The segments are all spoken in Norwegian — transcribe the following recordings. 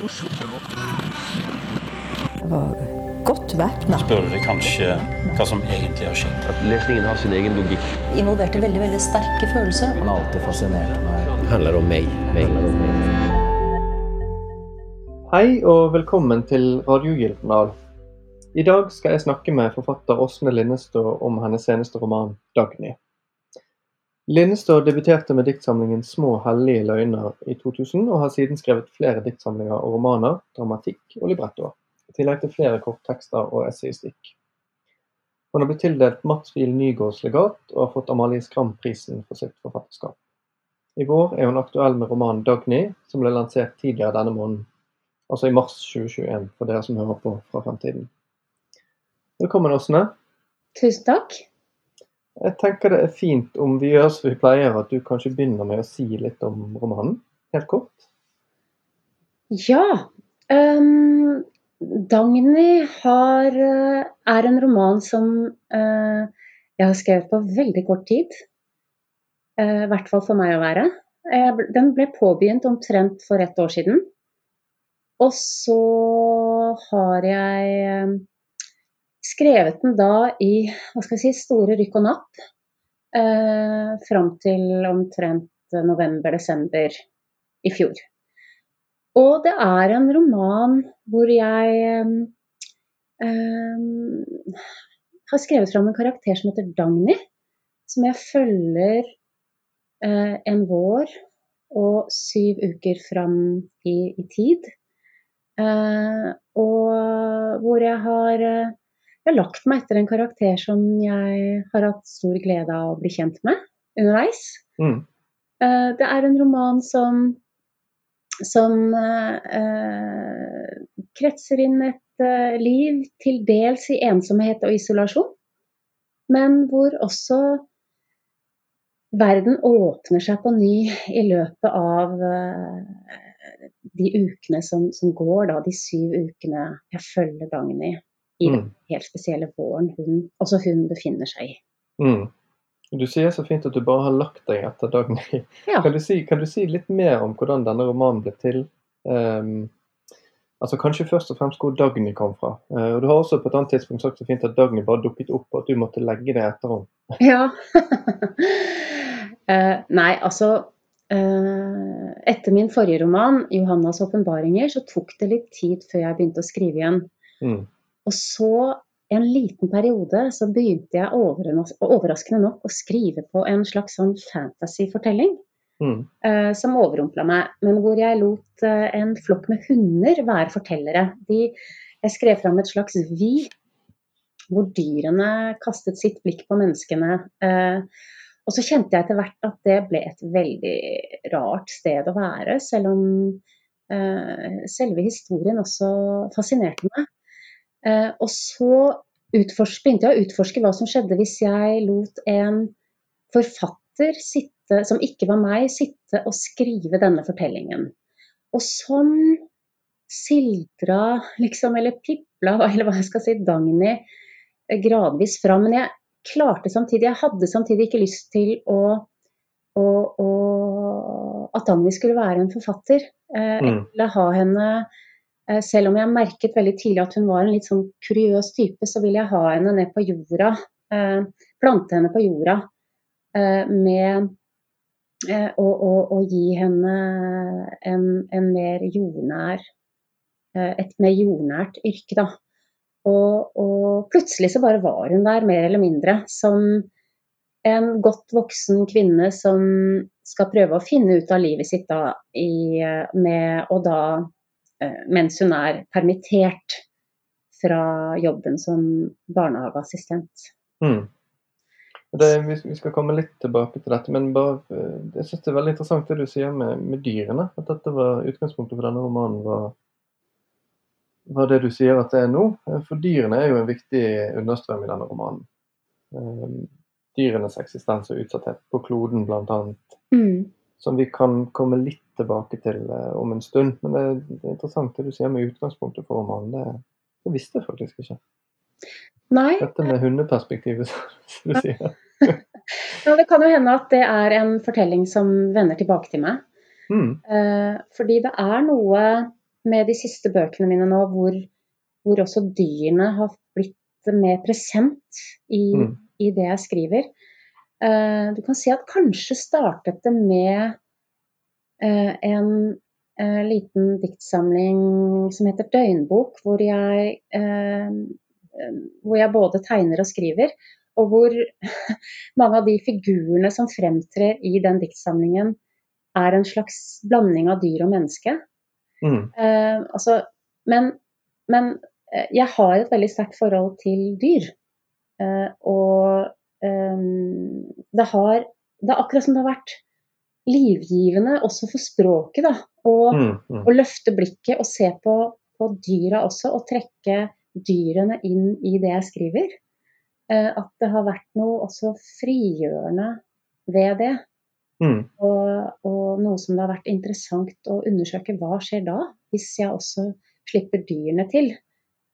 Jeg var godt væpna. spør dere kanskje hva som egentlig har skjedd. At lesningen har sin egen logikk. Involverte veldig veldig sterke følelser. Han har alltid fascinert meg. Det handler om meg. meg. Hei og velkommen til Radio Gyldendal. I dag skal jeg snakke med forfatter Åsne Linnestå om hennes seneste roman 'Dagny'. Linnestå debuterte med diktsamlingen 'Små hellige løgner' i 2000, og har siden skrevet flere diktsamlinger og romaner, dramatikk og librettoer. I tillegg til flere korttekster og essayistikk. Hun har blitt tildelt Mats Wiel Nygaards legat, og har fått Amalie Skram-prisen for sitt forfatterskap. I vår er hun aktuell med romanen 'Dagny', som ble lansert tidligere denne måneden. Altså i mars 2021, for dere som hører på fra fremtiden. Velkommen, Åsne. Tusen takk. Jeg tenker det er fint om vi gjør som vi pleier, at du kanskje begynner med å si litt om romanen. Helt kort. Ja. Um, Dagny eh, er en roman som uh, jeg har skrevet på veldig kort tid. Uh, I hvert fall for meg å være. Jeg Den ble påbegynt omtrent for ett år siden. Og så har jeg eh, skrevet den da i hva skal jeg si, store rykk og napp. Eh, fram til omtrent november-desember i fjor. Og det er en roman hvor jeg eh, har skrevet fram en karakter som heter Dagny. Som jeg følger eh, en vår og syv uker fram i, i tid. Eh, og hvor jeg har, eh, jeg har lagt meg etter en karakter som jeg har hatt stor glede av å bli kjent med underveis. Mm. Eh, det er en roman som som eh, kretser inn et eh, liv til dels i ensomhet og isolasjon, men hvor også verden åpner seg på ny i løpet av eh, de ukene som, som går, da, de syv ukene jeg følger Dagny i den Mm. helt spesielle våren hun, også hun befinner seg i. Mm. Du sier så fint at du bare har lagt deg etter Dagny. Ja. Kan, du si, kan du si litt mer om hvordan denne romanen ble til? Um, altså Kanskje først og fremst hvor Dagny kom fra. Uh, og Du har også på et annet tidspunkt sagt så fint at Dagny bare dukket opp, og at du måtte legge deg etter henne. Ja. uh, nei, altså uh, Etter min forrige roman, 'Johannas åpenbaringer', så tok det litt tid før jeg begynte å skrive igjen. Mm. Og så, en liten periode, så begynte jeg overraskende nok å skrive på en slags sånn fantasy-fortelling. Mm. Uh, som overrumpla meg, men hvor jeg lot uh, en flokk med hunder være fortellere. De, jeg skrev fram et slags vi, hvor dyrene kastet sitt blikk på menneskene. Uh, og så kjente jeg etter hvert at det ble et veldig rart sted å være, selv om selve historien også fascinerte meg. Eh, og så utforsk, begynte jeg å utforske hva som skjedde hvis jeg lot en forfatter sitte, som ikke var meg, sitte og skrive denne fortellingen. Og sånn sildra, liksom, eller pipla, eller hva jeg skal si, Dagny eh, gradvis fram. Men jeg klarte samtidig, jeg hadde samtidig ikke lyst til å, å, å at Dagny skulle være en forfatter. Eh, Mm. Eller ha henne selv om jeg merket veldig tidlig at hun var en litt sånn kuriøs type, så ville jeg ha henne ned på jorda. Eh, plante henne på jorda eh, med eh, og, og, og gi henne en, en mer jordnær eh, et mer jordnært yrke, da. Og, og plutselig så bare var hun der, mer eller mindre, som en godt voksen kvinne som skal prøve å finne ut av livet sitt da, i, eh, med, å da eh, mens hun er permittert fra jobben som barnehageassistent. Mm. Det, vi, skal komme litt tilbake til dette, men bare, eh, jeg syns det er veldig interessant det du sier med, med dyrene. At dette var utgangspunktet for denne romanen var, var det du sier at det er nå. Eh, For dyrene er jo en viktig understrøm i denne romanen. Eh, Dyrenes eksistens og utsatthet på kloden bl.a. Mm. Som vi kan komme litt tilbake til eh, om en stund. Men det, er interessant det du sier med utgangspunktet for romanen. Det, det visste jeg faktisk ikke. Nei, Dette med hundeperspektivet, som du sier. ja, det kan jo hende at det er en fortelling som vender tilbake til meg. Mm. Eh, fordi det er noe med de siste bøkene mine nå, hvor, hvor også dyrene har blitt mer present i, Mm. i det jeg skriver. Eh, du kan si at kanskje startet det med en eh, liten diktsamling som heter 'Døgnbok', hvor jeg, eh, eh, hvor jeg både tegner og skriver. Og hvor mange av de figurene som fremtrer i den diktsamlingen, er en slags blanding av dyr og menneske. Mm. Eh, altså, men, men eh, jeg har et veldig sterkt forhold til dyr. Eh, og eh, det har Det er akkurat som det har vært livgivende også for språket, da. Og, Mm. Mm. å løfte blikket og se på, på dyra også, og trekke dyrene inn i det jeg skriver. Eh, at det har vært noe også frigjørende ved det. Mm. Og, og noe som det har vært interessant å undersøke hva skjer da, hvis jeg også slipper dyrene til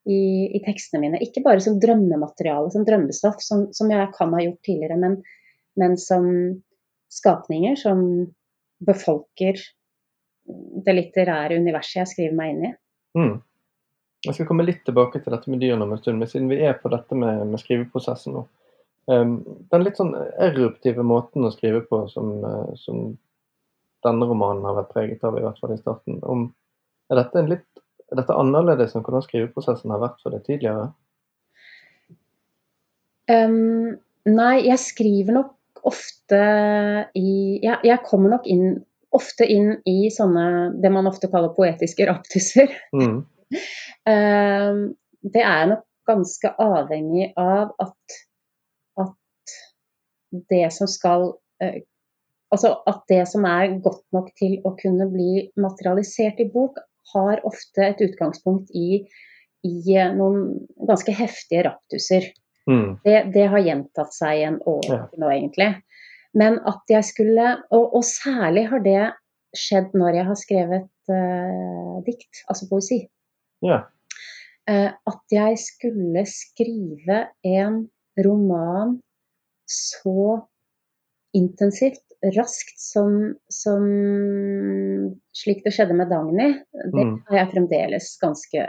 i, i tekstene mine. Ikke bare som drømmemateriale, som drømmestoff, som, som jeg kan ha gjort tidligere, men, men som skapninger som befolker det litterære universet jeg skriver meg inn i. Mm. Jeg skal komme litt tilbake til dette med dyrene om en stund, men siden vi er på dette med, med skriveprosessen nå. Um, den litt sånn eruptive måten å skrive på som, uh, som denne romanen har vært preget av, i hvert fall i starten. Om, er, dette en litt, er dette annerledes enn hvordan skriveprosessen har vært for deg tidligere? Um, nei, jeg skriver nok ofte i jeg, jeg kommer nok inn, ofte inn i sånne det man ofte kaller poetiske raptuser. Mm. Um, det er nok ganske avhengig av at, at det som skal eh, Altså at det som er godt nok til å kunne bli materialisert i bok, har ofte et utgangspunkt i, i eh, noen ganske heftige raptuser. Mm. Det, det har gjentatt seg en årrekke nå, egentlig. Men at jeg skulle Og, og særlig har det skjedd når jeg har skrevet uh, dikt, altså poesi. Ja. Uh, at jeg skulle skrive en roman så intensivt, raskt, som, som slik det skjedde med Dagny. Det Mm. er jeg fremdeles ganske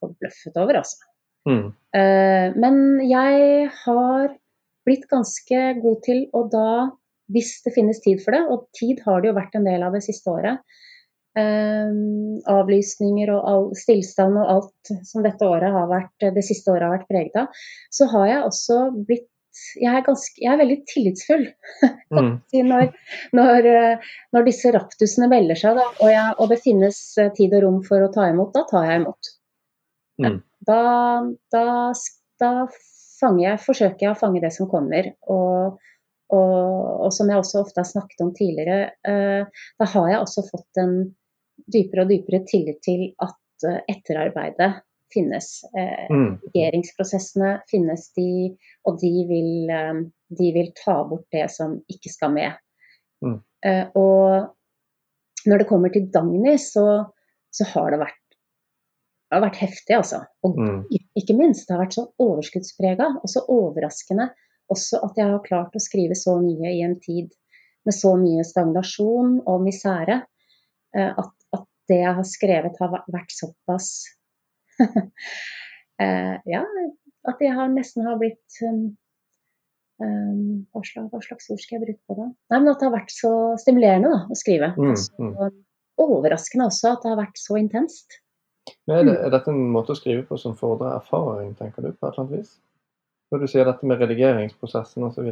forbløffet over, altså. Mm. Eh, men jeg har blitt ganske god til å da, hvis det finnes tid for det, og tid har det jo vært en del av det siste året, eh, avlysninger og all stillstand og alt som dette året har vært, det siste året har vært preget av, så har jeg også blitt jeg er, ganske, jeg er veldig tillitsfull Mm. når, når, eh, når disse raptusene melder seg, da, og, jeg, og det finnes tid og rom for å ta imot, da tar jeg imot. Mm. Da, da, da fanger jeg, forsøker jeg å fange det som kommer. Og, og, og som jeg også ofte har snakket om tidligere, eh, da har jeg også fått en dypere og dypere tillit til at eh, etterarbeidet finnes. Eh, Mm. Redigeringsprosessene finnes, de, og de vil, eh, de vil ta bort det som ikke skal med. Mm. Eh, og når det kommer til Dagny, så, så har det vært, har vært heftig, altså. Og Mm. ikke minst. Det har vært så overskuddsprega og så overraskende også at jeg har klart å skrive så mye i en tid med så mye stagnasjon og misere. eh, At, at det jeg har skrevet har vært- såpass eh, Ja, at jeg har nesten har blitt um, um, hva, slags, ord skal jeg bruke på det? Nei, men At det har vært så stimulerende da, å skrive. Mm, Og så overraskende også at det har vært så intenst. Men er, det, er dette en måte å skrive på som fordrer erfaring, tenker du, på et eller annet vis? Når du sier dette med redigeringsprosessen osv.?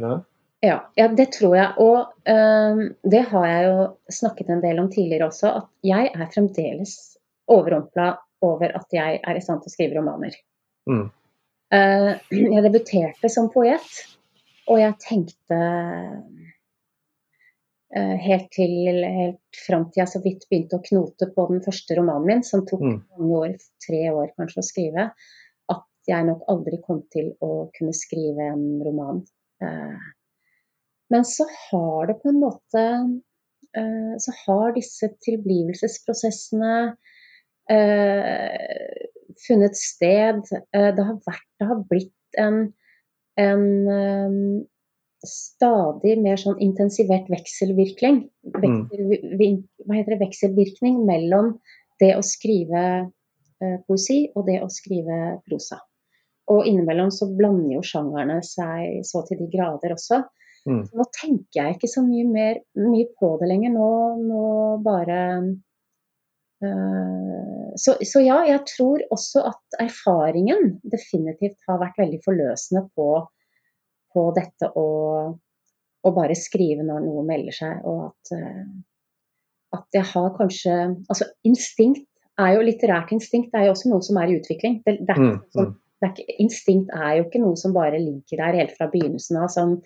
Ja, ja, det tror jeg. Og øhm, det har jeg jo snakket en del om tidligere også, at jeg er fremdeles overrumpla over at jeg er i stand til å skrive romaner. Mm. Uh, jeg debuterte som poet, og jeg tenkte helt til helt fram til jeg så vidt begynte å knote på den første romanen min, som tok Mm. mange år, tre år kanskje å skrive, at jeg nok aldri kom til å kunne skrive en roman. Eh, men så har det på en måte eh, Så har disse tilblivelsesprosessene eh, funnet sted. Eh, det, har vært, det har blitt en, en eh, stadig mer sånn intensivert vekselvirkning. Veksel, hva heter det, vekselvirkning mellom det å skrive eh, poesi og det å skrive prosa. Og innimellom så blander jo sjangerne seg så til de grader også. Mm. Så nå tenker jeg ikke så mye mer mye på det lenger. Nå, nå bare øh, så, så ja, jeg tror også at erfaringen definitivt har vært veldig forløsende på, på dette å, å bare skrive når noe melder seg, og at, eh, at jeg har kanskje Altså instinkt er jo litterært instinkt er jo også noe som er i utvikling. Det, det er Mm, ikke sånn, det er ikke, instinkt er jo ikke noe som bare ligger der helt fra begynnelsen av som,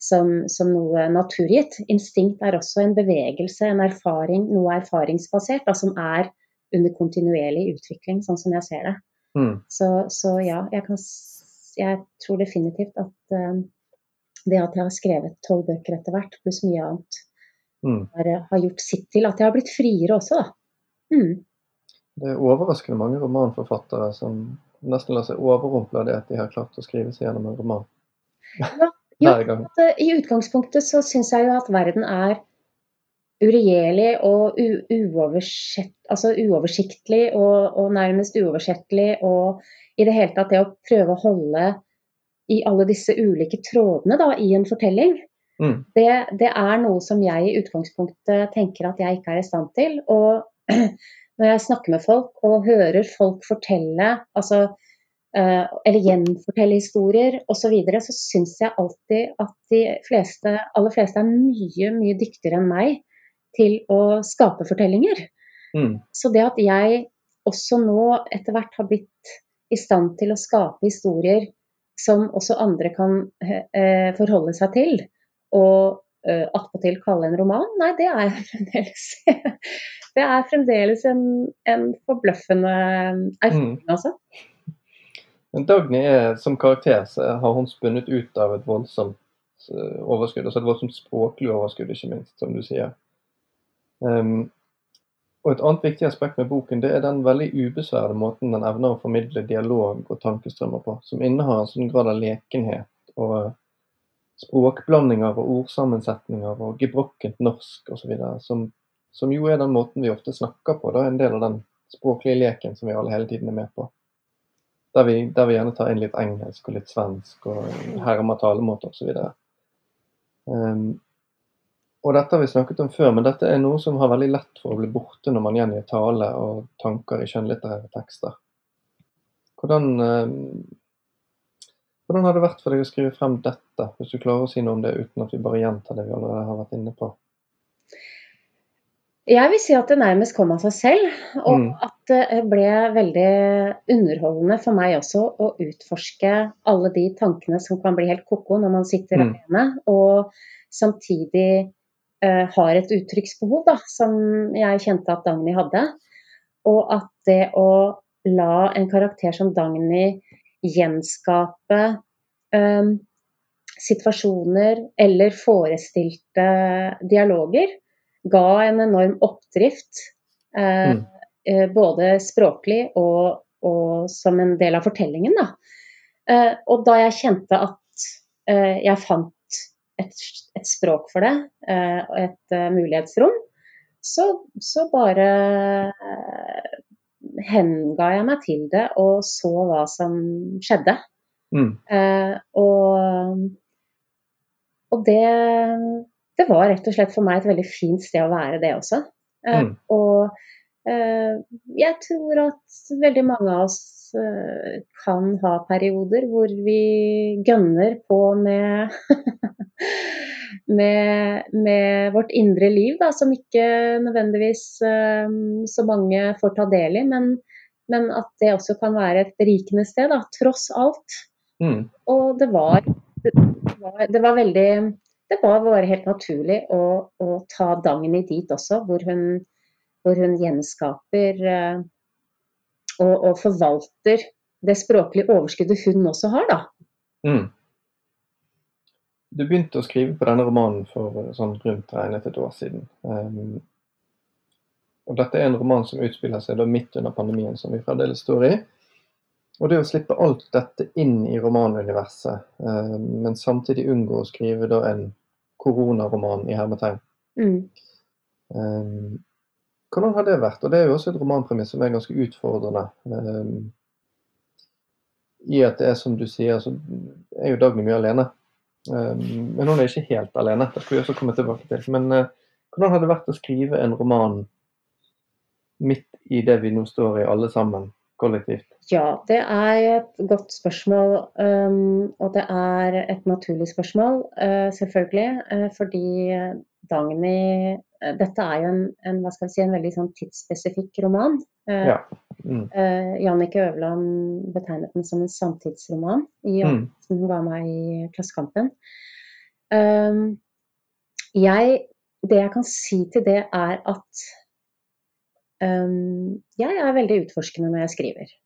som, som noe naturgitt. Instinkt er også en bevegelse, en erfaring, noe erfaringsbasert, da, som er under kontinuerlig utvikling, sånn som jeg ser det. Mm. Så, så ja, jeg, kan, jeg tror definitivt at eh, det at jeg har skrevet tolv bøker etter hvert, pluss mye annet, Mm. har, har gjort sitt til at jeg har blitt friere også, da. Mm. Det er overraskende mange romanforfattere som nesten lar seg overrumple av det at de har klart å skrive seg gjennom en roman. Jo, Hver at, eh, I utgangspunktet så syns jeg jo at verden er uregjerlig og altså uoversiktlig og, og nærmest uoversettelig. Og i det hele tatt det å prøve å holde i alle disse ulike trådene da, i en fortelling, Mm. det, det er noe som jeg i utgangspunktet tenker at jeg ikke er i stand til. Og når jeg snakker med folk og hører folk fortelle, altså eh, eller gjenfortelle historier osv., så, videre, så syns jeg alltid at de fleste, aller fleste er mye, mye dyktigere enn meg til å skape fortellinger. Mm. Så det at jeg også nå etter hvert har blitt i stand til å skape historier som også andre kan eh, forholde seg til, og eh, attpåtil kalle en roman, nei, det er fremdeles Det er fremdeles en, en forbløffende erfaring, Mm. altså. Dagny er, som karakter så har hun spunnet ut av et voldsomt eh, overskudd. Altså et voldsomt språklig overskudd, ikke minst, som du sier. Um, og Et annet viktig aspekt med boken det er den veldig ubesværede måten den evner å formidle dialog og tankestrømmer på, som innehar en sånn grad av lekenhet og språkblandinger og ordsammensetninger og gebrokkent norsk osv. Som, som jo er den måten vi ofte snakker på. Da, en del av den språklige leken som vi alle hele tiden er med på. Der vi, der vi gjerne tar inn litt engelsk og litt svensk og hermer talemåter osv. Um, og dette har vi snakket om før, men dette er noe som har veldig lett for å bli borte når man gjengir tale og tanker i skjønnlitterære tekster. Hvordan, um, hvordan har det vært for deg å skrive frem dette, hvis du klarer å si noe om det uten at vi bare gjentar det vi allerede har vært inne på? Jeg vil si at det nærmest kom av seg selv, og Mm. at det ble veldig underholdende for meg også å utforske alle de tankene som kan bli helt ko-ko når man sitter Mm. alene, og samtidig eh, har et uttrykksbehov, da, som jeg kjente at Dagny hadde. Og at det å la en karakter som Dagny gjenskape um, situasjoner eller forestilte dialoger, ga en enorm oppdrift. Uh, Mm. eh, både språklig og, og som en del av fortellingen. Da. Uh, og da jeg kjente at eh, jeg fant et, et språk for det, eh, og et eh, mulighetsrom, så, så bare eh, henga jeg meg til det og så hva som skjedde. Mm. Eh, og og det, det var rett og slett for meg et veldig fint sted å være, det også. Eh, Mm. Og eh, jeg tror at veldig mange av oss kan ha perioder hvor vi gønner på med med, med vårt indre liv, da, som ikke nødvendigvis eh, så mange får ta del i, men, men at det også kan være et berikende sted, da, tross alt. Mm. Og det var, det var, det var veldig Det var bare helt naturlig å, å ta Dagny dit også, hvor hun, hvor hun gjenskaper eh, og, og forvalter det språklige overskuddet hun også har, da. Mm. Du begynte å skrive på denne romanen for eh, sånn rundt regnet et år siden. Um, og dette er en roman som utspiller seg da midt under pandemien, som vi fremdeles står i. Og det å slippe alt dette inn i romanuniverset, eh, men samtidig unngå å skrive da en koronaroman i hermetegn. Mm. Um, hvordan har det vært? Og det er jo også et romanpremiss som er ganske utfordrende. Um, I at det er som du sier, så er jo Dagny mye alene. Um, men hun er ikke helt alene, det skal vi også komme tilbake til. Men uh, hvordan har det vært å skrive en roman midt i det vi nå står i alle sammen, kollektivt? Ja, det er et godt spørsmål. Um, og det er et naturlig spørsmål, uh, selvfølgelig. Uh, fordi Dagny Dette er jo en, en, hva skal vi si, en veldig sånn tidsspesifikk roman. Ja. Mm. Jannicke Øverland betegnet den som en samtidsroman i, mm. hun ga meg i Klassekampen. Um, jeg, det jeg kan si til det, er at um, jeg er veldig utforskende når jeg skriver.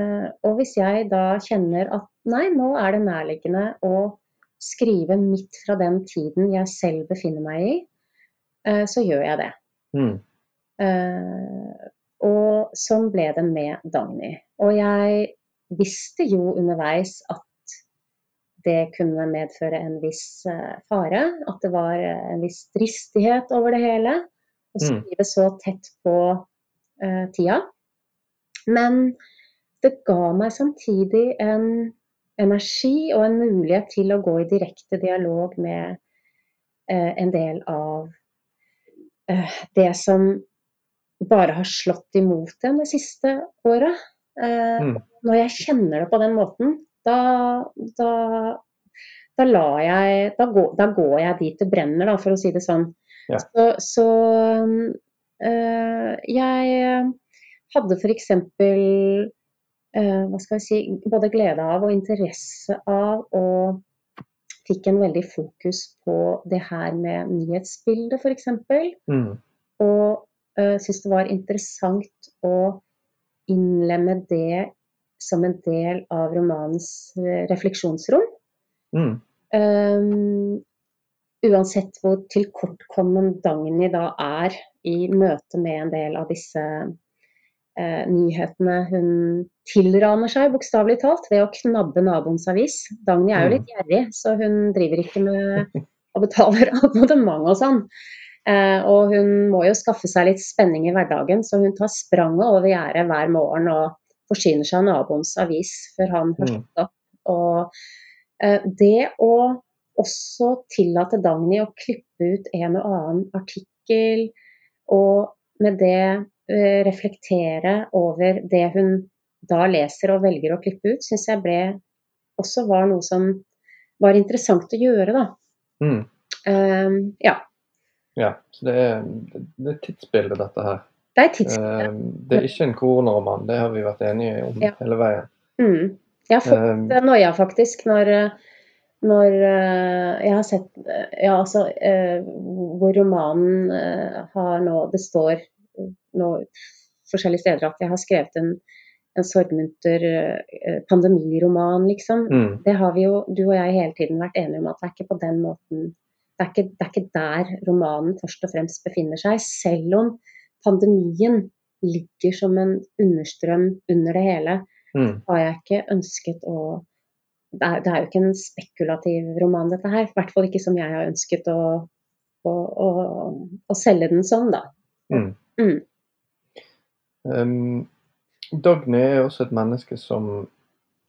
Uh, og hvis jeg da kjenner at nei, nå er det nærliggende å skrive midt fra den tiden jeg selv befinner meg i, så gjør jeg det. Mm. Uh, og sånn ble det med Dagny. Og jeg visste jo underveis at det kunne medføre en viss fare. At det var en viss dristighet over det hele. Å mm. skrive så tett på tida. Men det ga meg samtidig en energi og en mulighet til å gå i direkte dialog med uh, en del av eh, det som bare har slått imot en det siste året. Eh, mm. Når jeg kjenner det på den måten, da, da, da jeg da går, da går, jeg dit det brenner, da, for å si det sånn. Ja. Så, så øh, jeg hadde f.eks. Øh, hva skal jeg si, både glede av og interesse av og fikk en veldig fokus på det her med nyhetsbildet f.eks. Mm. Og uh, syntes det var interessant å innlemme det som en del av romanens uh, refleksjonsrom. Mm. Um, uansett hvor tilkortkommen Dagny da er i møte med en del av disse eh, nyhetene hun tilraner seg, bokstavelig talt, ved å knabbe naboens avis. Dagny er jo litt mm. gjerrig, så hun driver ikke med og betaler abonnement og sånn. Eh, og hun må jo skaffe seg litt spenning i hverdagen, så hun tar spranget over gjerdet hver morgen og forsyner seg av naboens avis før han har slått opp. Og eh, det å også tillate Dagny å klippe ut en og annen artikkel, og med det reflektere over det hun da leser og velger å klippe ut, syns jeg ble også var noe som var interessant å gjøre, da. Mm. Um, ja. Ja, så det er, det er tidsbildet, dette her. Det er tidsbildet. Um, det er ikke en koronaroman, det har vi vært enige om ja. hele veien. Mm. Jeg har fått um, noia, faktisk, når, når uh, jeg har sett uh, Ja, altså uh, Hvor romanen har nå Det står noe, forskjellige steder at jeg har skrevet en, en sorgmunter eh, pandemiroman, liksom. Mm. Det har vi jo, du og jeg, hele tiden vært enige om at det er ikke på den måten det er, ikke, det er ikke der romanen først og fremst befinner seg, selv om pandemien ligger som en understrøm under det hele. Mm. har jeg ikke ønsket å det er, det er, jo ikke en spekulativ roman, dette her. I hvert fall ikke som jeg har ønsket å, å, å, å selge den sånn, da. Mm. Mm. Um, Dagny er også et menneske som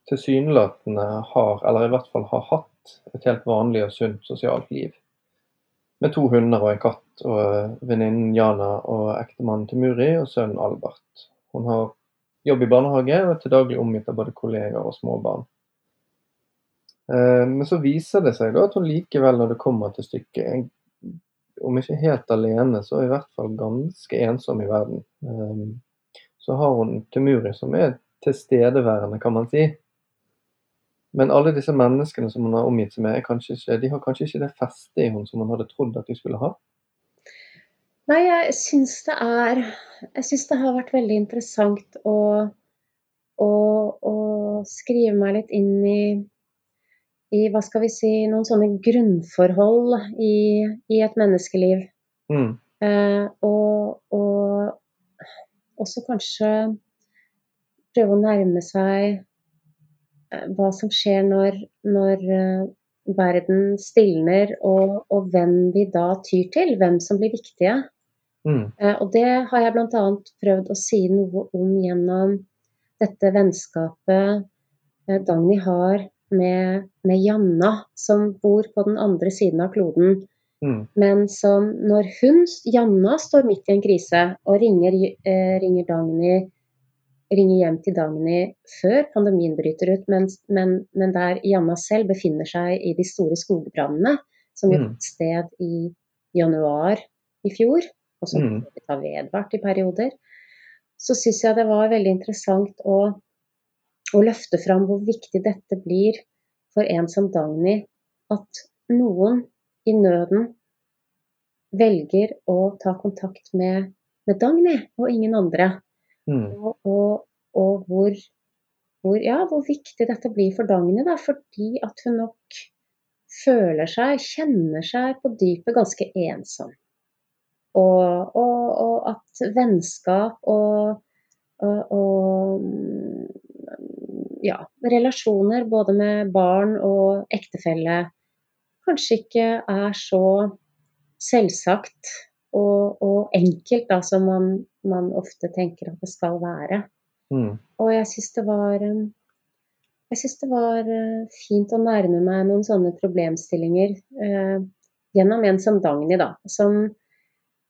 tilsynelatende har, eller i hvert fall har hatt, et helt vanlig og sunt sosialt liv. Med to hunder og en katt, og venninnen Jana og ektemannen til Muri og sønnen Albert. Hun har jobb i barnehage og er til daglig omgitt av både kollegaer og småbarn. Men så viser det seg da at hun likevel, når det kommer til stykket, om ikke helt alene, så i hvert fall ganske ensom i verden så har hun Temuri som er tilstedeværende, kan man si. Men alle disse menneskene som hun har omgitt seg med, ikke, de har kanskje ikke det festet i henne som hun hadde trodd at de skulle ha? Nei, jeg syns det er Jeg syns det har vært veldig interessant å, å, å skrive meg litt inn i i hva skal vi si, noen sånne grunnforhold i, i et menneskeliv. Mm. Eh, og, og, også kanskje prøve å nærme seg eh, hva som skjer når, når eh, verden stilner, og, og, hvem vi da tyr til. Hvem som blir viktige. Mm. Eh, Og det har jeg bl.a. prøvd å si noe om gjennom dette vennskapet eh, Dagny har med, med Janna, som bor på den andre siden av kloden. Mm. Men som når hun, Janna, står midt i en krise og ringer, eh, ringer Dagny ringer hjem til Dagny før pandemien bryter ut, men, men, men der Janna selv befinner seg i de store skogbrannene, som jo Mm. sted i januar i fjor, og som Mm. har vedvart i perioder, så syns jeg det var veldig interessant å, å løfte fram hvor viktig dette blir for en som Dagny, at noen i nøden velger å ta kontakt med, med Dagny og ingen andre. Mm. Og, og, og hvor, hvor, ja, hvor viktig dette blir for Dagny, da, fordi at hun nok føler seg, kjenner seg på dypet ganske ensom. Og, og, at vennskap og, og, ja, relasjoner både med barn og ektefelle kanskje ikke er så selvsagt og, og enkelt da, som man, man ofte tenker at det skal være. Mm. Og jeg syns det var eh, Jeg syns det var eh, fint å nærme meg noen sånne problemstillinger eh, gjennom en som Dagny, da. Som,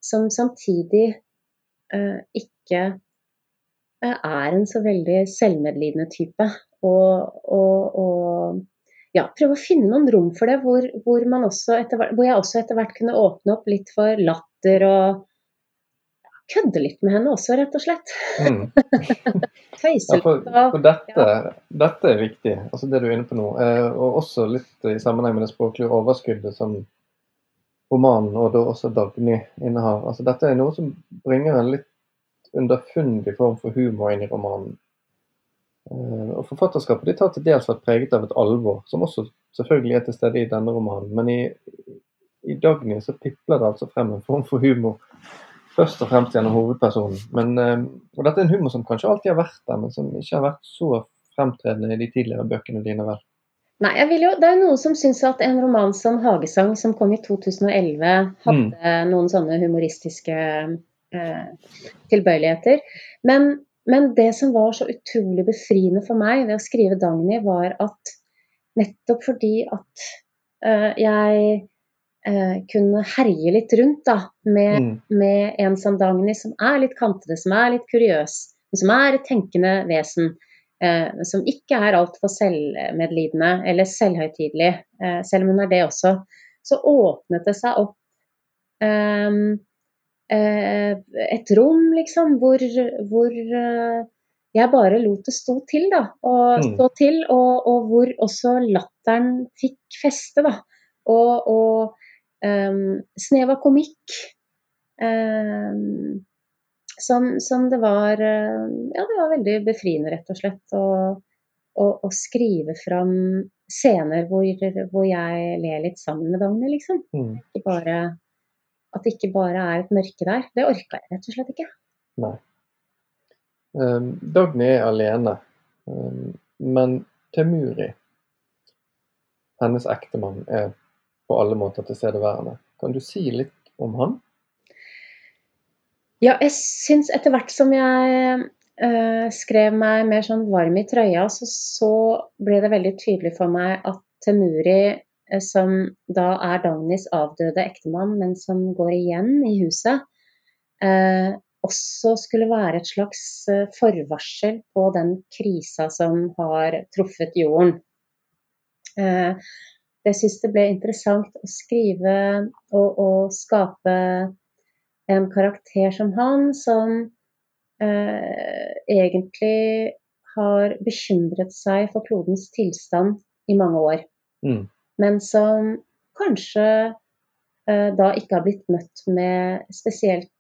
som samtidig eh, ikke er en så veldig selvmedlidende type. Og, og, og ja, prøve å finne noen rom for det, hvor, hvor, man også etter, hvor jeg også etter hvert kunne åpne opp litt for latter og kødde litt med henne også, rett og slett. Mm. Tøyse Ja, for, for dette, dette er viktig, altså det du er inne på nå. Eh, og også litt i sammenheng med det språklige overskuddet som romanen og da også Dagny innehar. Altså dette er noe som bringer en litt underfundig form for humor inn i romanen. Eh, og Forfatterskapet de tar til dels vært preget av et alvor, som også selvfølgelig er til stede i denne romanen. Men i, i Dagny så pipler det altså frem en form for humor først og fremst gjennom hovedpersonen. Men, eh, og dette er en humor som kanskje alltid har vært der, men som ikke har vært så fremtredende i de tidligere bøkene dine, vel? Nei, jeg vil jo, det er jo noen som syns at en roman som 'Hagesang', som kom i 2011, hadde noen sånne humoristiske tilbøyeligheter. Men, men det som var så utrolig befriende for meg ved å skrive 'Dagny', var at nettopp fordi at eh, jeg eh, kunne herje litt rundt da, med, Mm. med en som Dagny, som er litt kantete, som er litt kuriøs, som er et tenkende vesen. Eh, som ikke er altfor selvmedlidende eller selvhøytidelig, eh, selv om hun er det også. Så åpnet det seg opp eh, et rom, liksom, hvor, hvor eh, jeg bare lot det stå til, da. Og, Mm. stå til og, og hvor også latteren fikk feste, da. Og, og um, snev av komikk. Um, som, som det var eh, Ja, det var veldig befriende, rett og slett, å skrive fram scener hvor, hvor jeg ler litt sammen med Dagny, liksom. Mm. Ikke bare, at det ikke bare er et mørke der. Det orka jeg rett og slett ikke. Nei. Um, Dagny er alene, um, men Temuri, hennes ektemann, er på alle måter tilstedeværende. Kan du si litt om han? Ja, jeg syns etter hvert som jeg uh, skrev meg mer sånn varm i trøya, så, så ble det veldig tydelig for meg at Temuri, som da er Dagnys avdøde ektemann, men som går igjen i huset, eh, også skulle være et slags eh, forvarsel på den krisa som har truffet jorden. Eh, jeg syns det ble interessant å skrive og, og skape en karakter som han, som eh, egentlig har bekymret seg for klodens tilstand i mange år. Mm. Men som kanskje eh, da ikke har blitt møtt med spesielt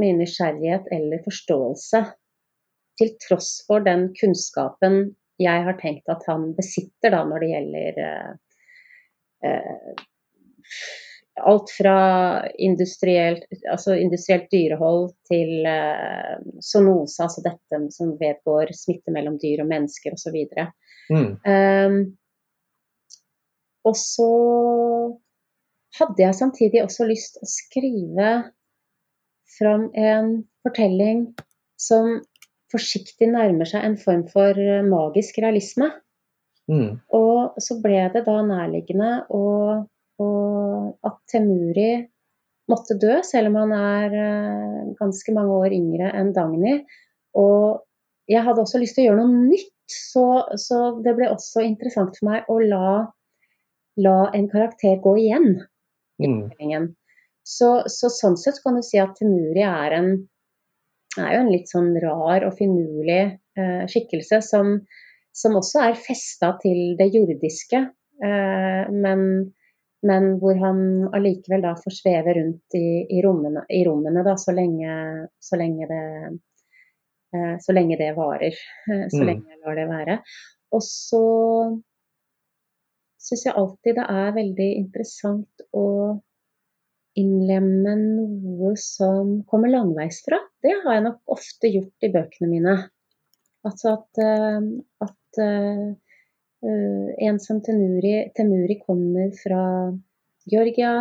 mye nysgjerrighet eller forståelse. Til tross for den kunnskapen jeg har tenkt at han besitter da når det gjelder eh, eh, alt fra industrielt, altså industrielt dyrehold til eh, zoonose, altså dette som vedgår smitte mellom dyr og mennesker osv. Mm. Um, og så hadde jeg samtidig også lyst å skrive fram en fortelling som forsiktig nærmer seg en form for eh, magisk realisme. Mm. Og så ble det da nærliggende og, og at Temuri måtte dø, selv om han er eh, ganske mange år yngre enn Dagny. Og jeg hadde også lyst til å gjøre noe nytt, så, så det ble også interessant for meg å la, la en karakter gå igjen. Mm. Så, så, sånn sett kan du si at Temuri er, en, er jo en litt sånn rar og finurlig eh, skikkelse som, som, også er festa til det jordiske, eh, men, men, hvor han allikevel da får sveve rundt i, i rommene, i rommene da, så, lenge, så, lenge det, eh, så lenge det varer. Eh, så Mm. lenge jeg lar det være. Og så syns jeg alltid det er veldig interessant å innlemme noe som kommer langveisfra. Det har jeg nok ofte gjort i bøkene mine. Altså at, eh, at eh, en som Temuri, Temuri kommer fra Georgia.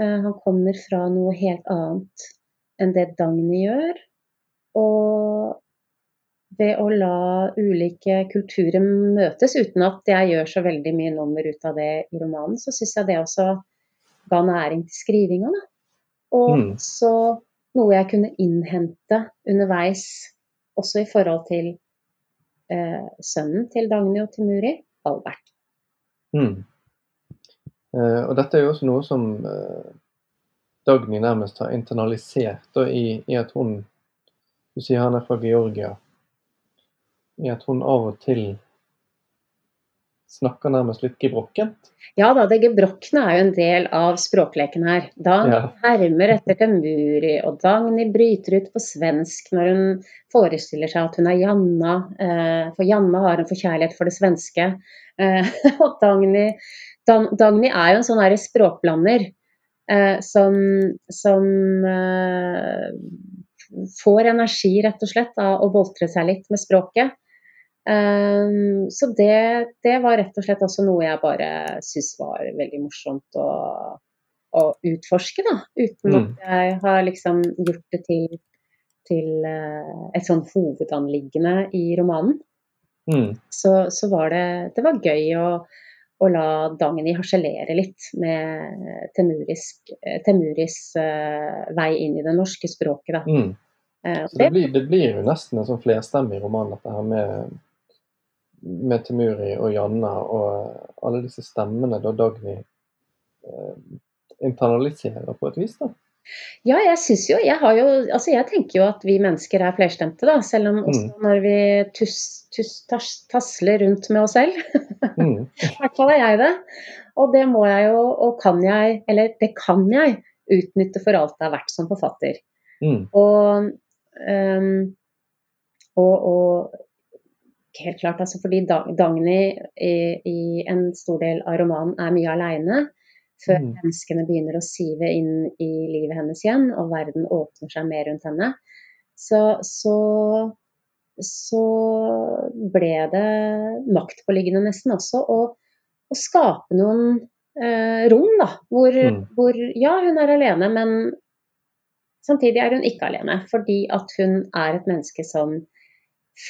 Eh, han kommer fra noe helt annet enn det Dagny gjør. Og ved å la ulike kulturer møtes, uten at jeg gjør så veldig mye nummer ut av det i romanen, så syns jeg det også ga næring til skrivinga. Og Mm. så noe jeg kunne innhente underveis, også i forhold til eh, sønnen til Dagny og Timuri, Albert. Mm. Eh, og dette er jo også noe som eh, Dagny nærmest har internalisert da, i, i at hun Du sier han er fra Georgia. I at hun av og til snakker nærmest litt gebrokkent. Ja da, det gebrokne er jo en del av språkleken her. Dagny Ja. hermer etter Temuri, og Dagny bryter ut på svensk når hun forestiller seg at hun er Janna, eh, for Janna har en forkjærlighet for det svenske. Eh, og Dagny, Dan, Dagny er jo en sånn her språkblander eh, som, som får energi, rett og slett, av å boltre seg litt med språket. Um, så det, det var rett og slett også noe jeg bare syntes var veldig morsomt å, å utforske, da. Uten Mm. at jeg har liksom gjort det til, til uh, et sånn hovedanliggende i romanen. Mm. Så, så var det, det var gøy å, å la Dagny harselere litt med eh, Temuris uh, vei inn i det norske språket, da. Mm. Eh, Så det blir, det blir jo nesten en sånn flerstemmig roman, dette her med, med Temuri og Janne og alle disse stemmene da Dagny eh, internaliserer på et vis. da. Ja, jeg syns jo Jeg har jo Altså, jeg tenker jo at vi mennesker er flerstemte, da. Selv om også når vi tuss, tuss, tas, tasler rundt med oss selv. Mm. I hvert fall er jeg det. Og det må jeg jo, og kan jeg, eller det kan jeg, utnytte for alt det er verdt som forfatter. Mm. Og, um, og, og helt klart, altså fordi Dagny i, i en stor del av romanen er mye aleine. Før Mm. menneskene begynner å sive inn i livet hennes igjen, og verden åpner seg mer rundt henne. Så, så, så ble det maktpåliggende nesten også å, å skape noen eh, rom, da. Hvor, Mm. hvor ja, hun er alene, men samtidig er hun ikke alene. Fordi at hun er et menneske som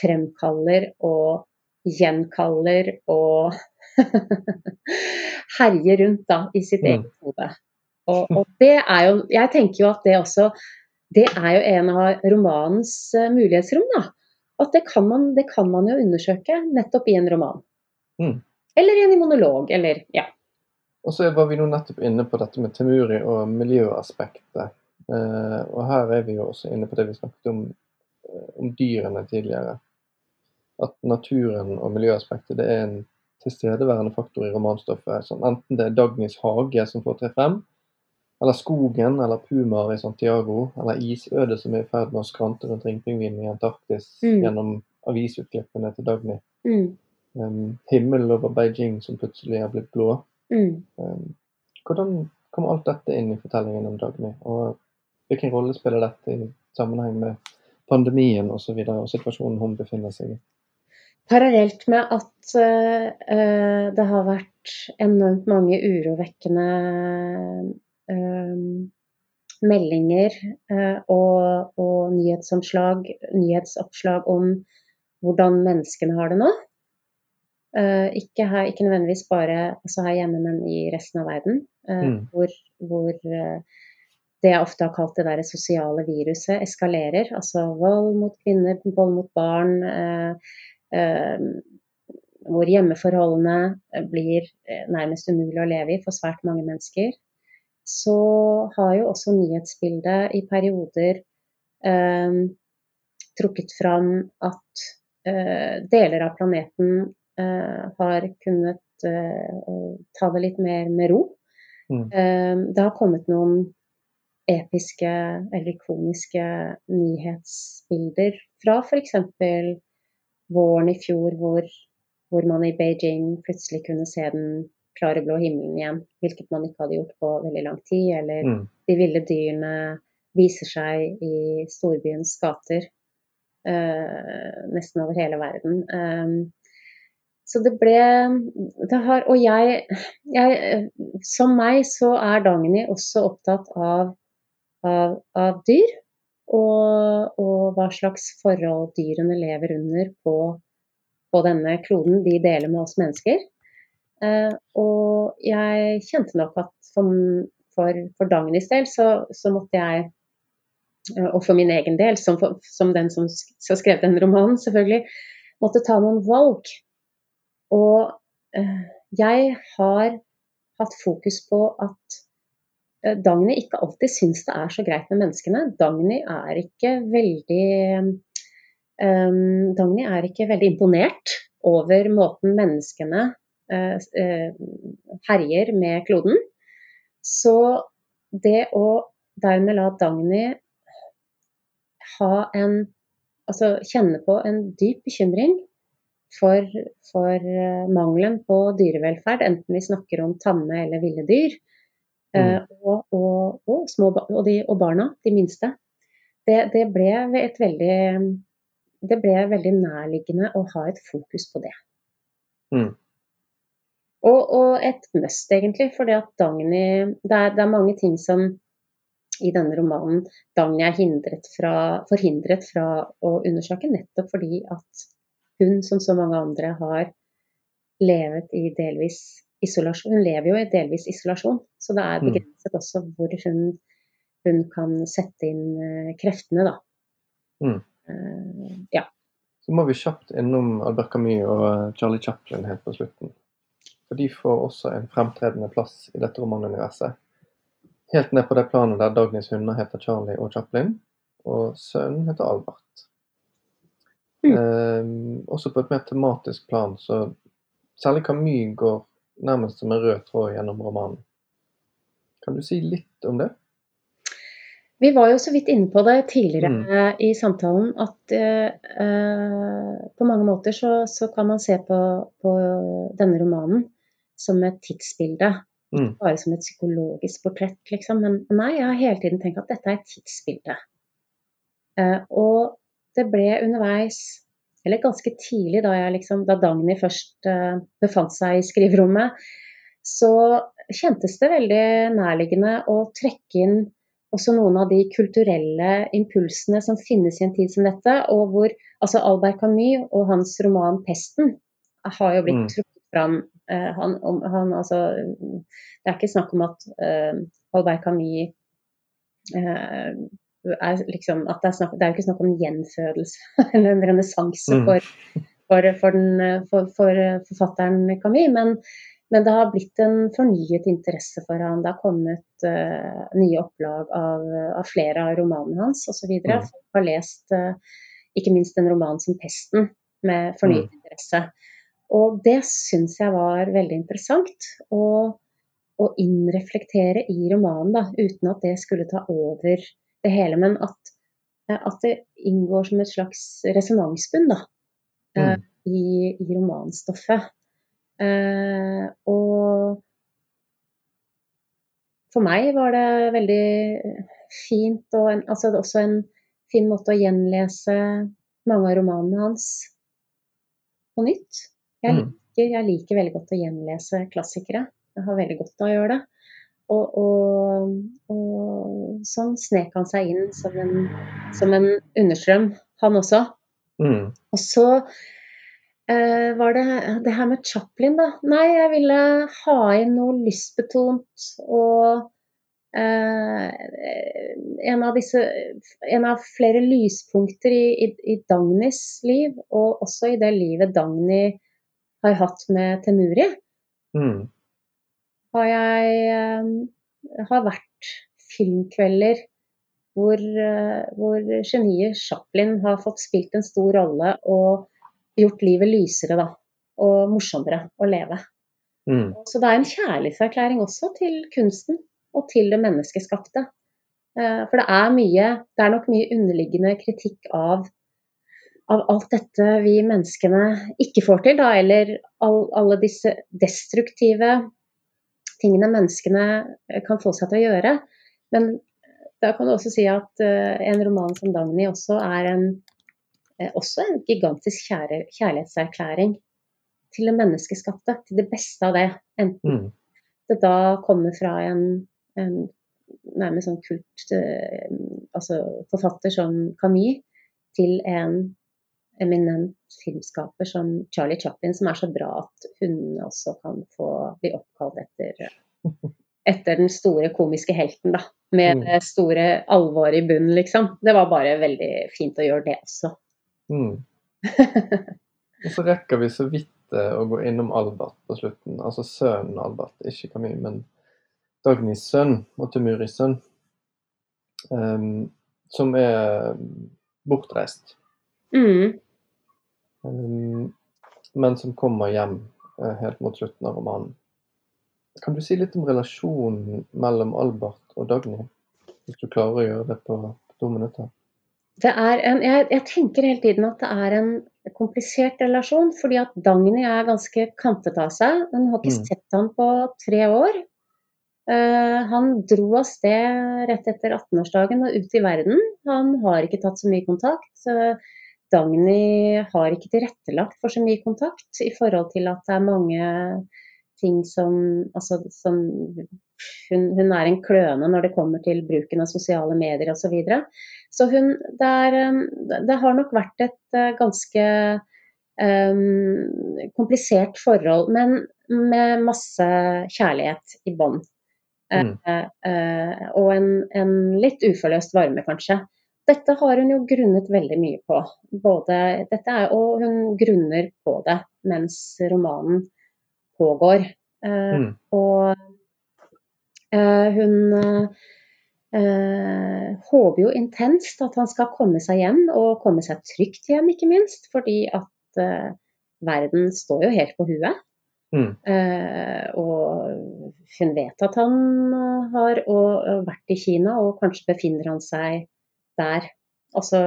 fremkaller og gjenkaller og herjer rundt da, i sitt Mm. eget hode. Og, og det er jo Jeg tenker jo at det også Det er jo en av romanens eh, mulighetsrom, da. At det kan, man, det kan man jo undersøke nettopp i en roman. Mm. Eller i en monolog, eller ja. Og så var vi nå nettopp inne på dette med Temuri og miljøaspektet. Eh, og her er vi jo også inne på det vi snakket om, om dyrene tidligere. At naturen og miljøaspektet det er en tilstedeværende faktor i romanstoffet. Sånn, enten det er Dagnys hage som får tre frem, eller skogen, eller pumaer i Santiago, eller isødet som er i ferd med å skrante rundt ringpingvinen i Antarktis Mm. gjennom avisutklippene til Dagny. Mm, Um, himmelen over Beijing som plutselig er blitt blå. mm. Um, hvordan kommer alt dette inn i fortellingen om Dagny? Og hvilken rolle spiller dette i sammenheng med pandemien osv. Og, så videre, og situasjonen hun befinner seg i? Parallelt med at eh, det har vært enormt mange urovekkende uh, meldinger uh, og, og nyhetsomslag, nyhetsoppslag om hvordan menneskene har det nå. Ikke, her, ikke nødvendigvis bare altså her hjemme, men i resten av verden. Mm. Hvor, hvor det jeg ofte har kalt det der sosiale viruset eskalerer. Altså vold mot kvinner, vold mot barn. Eh, eh, hvor hjemmeforholdene eh, blir eh, nærmest umulig å leve i for svært mange mennesker. Så har jo også nyhetsbildet i perioder eh, trukket fram at eh, deler av planeten eh, har kunnet ta det litt mer med ro. Mm. Det har kommet noen episke eller ikoniske nyhetsbilder fra f.eks. våren i fjor, hvor, hvor man i Beijing plutselig kunne se den klare blå himmelen igjen, hvilket man ikke hadde gjort på veldig lang tid. Eller Mm. de ville dyrene viser seg i storbyens gater, eh, nesten over hele verden. Um, så det ble det har, Og jeg, jeg Som meg så er Dagny også opptatt av, av, av dyr. Og, og hva slags forhold dyrene lever under på, på denne kloden de deler med oss mennesker. Eh, og jeg kjente nok at for, for, for Dagnys del så, så måtte jeg eh, og for min egen del, som, for, som den som sk- som skrev den romanen, selvfølgelig, måtte ta noen valg. Og eh, jeg har hatt fokus på at Dagny ikke alltid syns det er så greit med menneskene. Dagny er ikke veldig um, Dagny er ikke veldig imponert over måten menneskene uh, uh, herjer med kloden. Så det å dermed la Dagny ha en Altså kjenne på en dyp bekymring for, for eh, mangelen på dyrevelferd, enten vi snakker om tamme eller ville dyr, eh, og, og, og, små, og, de, og barna, de minste. Det, det, ble et veldig, det ble veldig nærliggende å ha et fokus på det. Mm. Og, et must, egentlig, for at Dagny det er, det er mange ting som i denne romanen Dagny er fra, forhindret fra å undersøke, nettopp fordi at hun, som så mange andre, har levet i delvis isolasjon. Hun lever jo i delvis isolasjon, så det er Mm. begrenset også hvor hun, hun kan sette inn eh, kreftene, da. Mm. Uh, ja. Så må vi kjapt innom Albert Camus og Charlie Chaplin helt på slutten. For de får også en fremtredende plass i dette romanuniverset. Helt ned på det planet der Dagnys hunder heter Charlie og Chaplin, og sønnen heter Albert. Mm. Eh, også på et mer tematisk plan, så særlig Camus går nærmest som en rød tråd gjennom romanen. Kan du si litt om det? Vi var jo så vidt inne på det tidligere Mm. i samtalen, at eh, på mange måter så, så kan man se på, på denne romanen som et tidsbilde. Mm. Bare som et psykologisk portrett, liksom. Men nei, jeg har hele tiden tenkt at dette er et tidsbilde. Uh, og det ble underveis, eller ganske tidlig da, liksom, da Dagny først uh, befant seg i skriverommet, så kjentes det veldig nærliggende å trekke inn også noen av de kulturelle impulsene som finnes i en tid som dette, og hvor altså Albert Camus og hans roman 'Pesten' har jo blitt Mm. trukket fram. Uh, han, om, han, altså, det er ikke snakk om at uh, Albert Camus er liksom, at det, er snakk, det er jo ikke snakk om en gjenfødelse eller en renessanse Mm. for, for, for, for, eh, forfatteren Camus, men, men det har blitt en fornyet interesse for han. Det har kommet uh, nye opplag av, av flere av romanene hans osv. Mm. Folk har lest uh, ikke minst en roman som 'Pesten' med fornyet interesse. Og det syns jeg var veldig interessant å, å innreflektere i romanen, da, uten at det skulle ta over det hele. Men at, eh, at det inngår som et slags resonansbunn da, eh, Mm. i, i romanstoffet. Eh, og for meg var det veldig fint, og en, altså også en fin måte å gjenlese mange av romanene hans på nytt. Jeg Mm. liker, jeg liker veldig godt å gjenlese klassikere. Jeg har veldig godt av å gjøre det. Og, og, og sånn snek han seg inn som en, som en understrøm, han også. Mm. Og så eh, var det det her med Chaplin, da. Nei, jeg ville ha inn noe lystbetont og eh, en, av disse, en av flere lyspunkter i, i, i Dagnys liv, og også i det livet Dagny har hatt med Temuri Mm. Har jeg eh, har vært filmkvelder hvor, eh, hvor geniet Chaplin har fått spilt en stor rolle og gjort livet lysere da, og morsommere å leve. Mm. Så det er en kjærlighetserklæring også til kunsten og til det menneskeskapte. Eh, For det er mye, det er nok mye underliggende kritikk av, av alt dette vi menneskene ikke får til, da, eller all, alle disse destruktive tingene menneskene eh, kan få seg til å gjøre. Men da kan du også si at eh, en roman som Dagny også er en, eh, også en gigantisk kjære, kjærlighetserklæring til det menneskeskapte, til det beste av det. Enten Mm. det da kommer fra en, en nærmest sånn kult eh, altså forfatter som Camus, til en eminent filmskaper som Charlie Chaplin, som er så bra at hun også kan få bli oppkalt etter, etter den store komiske helten, da. Med Mm. det store alvoret i bunnen, liksom. Det var bare veldig fint å gjøre det også. Mm. Og så rekker vi så vidt eh, å gå innom Albert på slutten. Altså sønnen Albert, ikke Camille, men Dagnys sønn og Tumuris sønn. Um, som er bortreist, Mm. Ehm, men som kommer hjem eh, helt mot slutten av romanen. Kan du si litt om relasjonen mellom Albert og Dagny? Hvis du klarer å gjøre det på to minutter. Det er en, jeg, jeg tenker hele tiden at det er en komplisert relasjon, fordi at Dagny er ganske kantet av seg. Hun har ikke Mm. sett ham på tre år. Uh, han dro av sted rett etter 18-årsdagen og ut i verden. Han har ikke tatt så mye kontakt. Så Dagny har ikke tilrettelagt for så mye kontakt i forhold til at det er mange ting som Altså som hun, hun er en kløne når det kommer til bruken av sosiale medier osv. Så, videre. så hun det, er, um, det har nok vært et uh, ganske um, komplisert forhold, men med masse kjærlighet i bånn. Mm. Uh, uh, og en, en litt uforløst varme, kanskje. Dette har hun jo grunnet veldig mye på. Både, dette er, og hun grunner på det mens romanen pågår. Eh, Mm. Og eh, hun Uh, håper jo intenst at han skal komme seg hjem, og komme seg trygt hjem, ikke minst. Fordi at uh, verden står jo helt på huet. Mm. Uh, og hun vet at han har og, og vært i Kina, og kanskje befinner han seg der. Altså,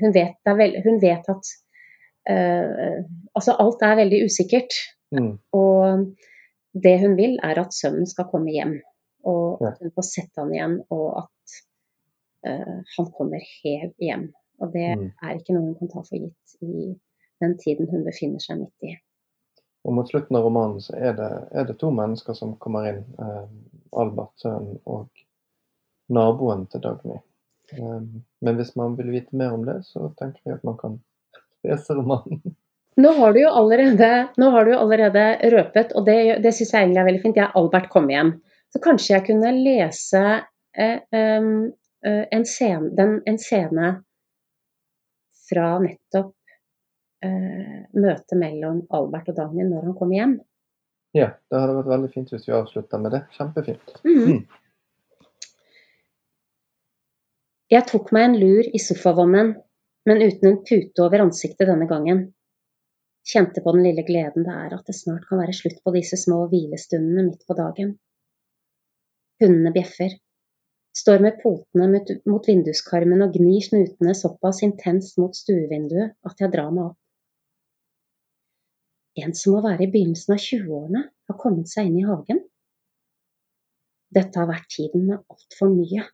hun vet, det er vel, hun vet at uh, Altså, alt er veldig usikkert. Mm. Og det hun vil, er at sønnen skal komme hjem. Og at hun får sett han igjen, og at uh, han kommer helt hjem. Og det Mm. er ikke noe hun kan ta for gitt i den tiden hun befinner seg midt i. Og mot slutten av romanen så er det, er det to mennesker som kommer inn. Eh, Albert, sønnen, og naboen til Dagny. Eh, men hvis man vil vite mer om det, så tenker jeg at man kan lese romanen. Nå har du jo allerede, nå har du jo allerede røpet, og det, det syns jeg egentlig er veldig fint. Jeg er Albert kom hjem. Så kanskje jeg kunne lese eh, um, en, scene, den, en scene fra nettopp eh, møtet mellom Albert og Dagny når han kommer hjem. Ja, det hadde vært veldig fint hvis vi avslutter med det. Kjempefint. Mm. Mm. Jeg tok meg en lur i sofavommen, men uten en pute over ansiktet denne gangen. Kjente på den lille gleden det er at det snart kan være slutt på disse små hvilestundene midt på dagen. Hundene bjeffer. Står med potene mot, mot vinduskarmen og gnir snutene såpass intenst mot stuevinduet at jeg drar meg opp. En som må være i begynnelsen av 20-årene, har kommet seg inn i hagen. Dette har vært tiden med altfor mye.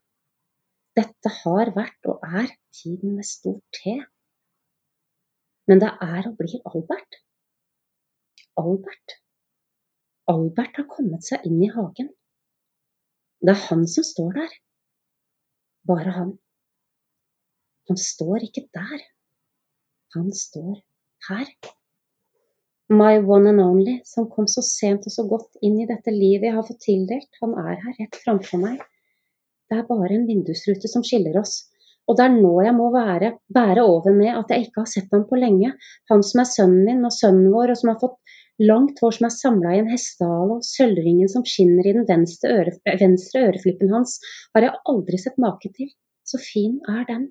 Dette har vært og er tiden med stor T. Men det er og blir Albert. Albert. Albert har kommet seg inn i hagen. Det er han som står der. Bare han. Han står ikke der. Han står her. My one and only, som kom så sent og så godt inn i dette livet jeg har fått tildelt, han er her rett framfor meg. Det er bare en vindusrute som skiller oss. Og det er nå jeg må være, bære over med at jeg ikke har sett ham på lenge. Han som er sønnen min og sønnen vår, og som har fått langt hår som er samla i en hestehale, og sølvringen som skinner i den venstre, øre, venstre øreflippen hans, har jeg aldri sett make til. Så fin er den.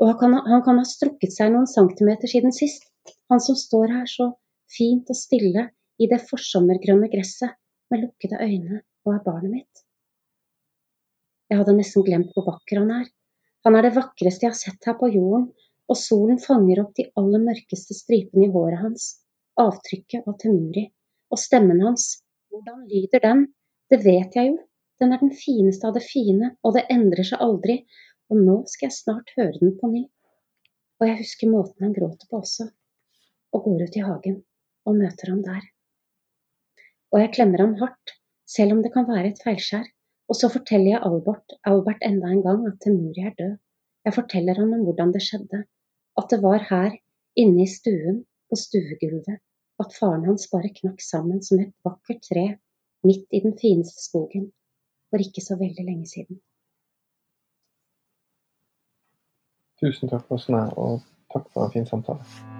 Og han kan, han kan ha strukket seg noen centimeter siden sist. Han som står her så fint og stille i det forsommergrønne gresset med lukkede øyne og er barnet mitt. Jeg hadde nesten glemt hvor vakker han er. Han er det vakreste jeg har sett her på jorden, og solen fanger opp de aller mørkeste stripene i håret hans, avtrykket av Temuri, og stemmen hans, hvordan lyder den, det vet jeg jo, den er den fineste av det fine, og det endrer seg aldri, og nå skal jeg snart høre den på ny. Og jeg husker måten han gråter på også, og går ut i hagen og møter ham der. Og jeg klemmer ham hardt, selv om det kan være et feilskjær, og så forteller jeg Albert, Albert enda en gang at Temuri er død. Jeg forteller ham om hvordan det skjedde, at det var her, inne i stuen, på stuegulvet, at faren hans bare knakk sammen som et vakkert tre midt i den fineste skogen for ikke så veldig lenge siden. Tusen takk, Åsne, og takk for en fin samtale.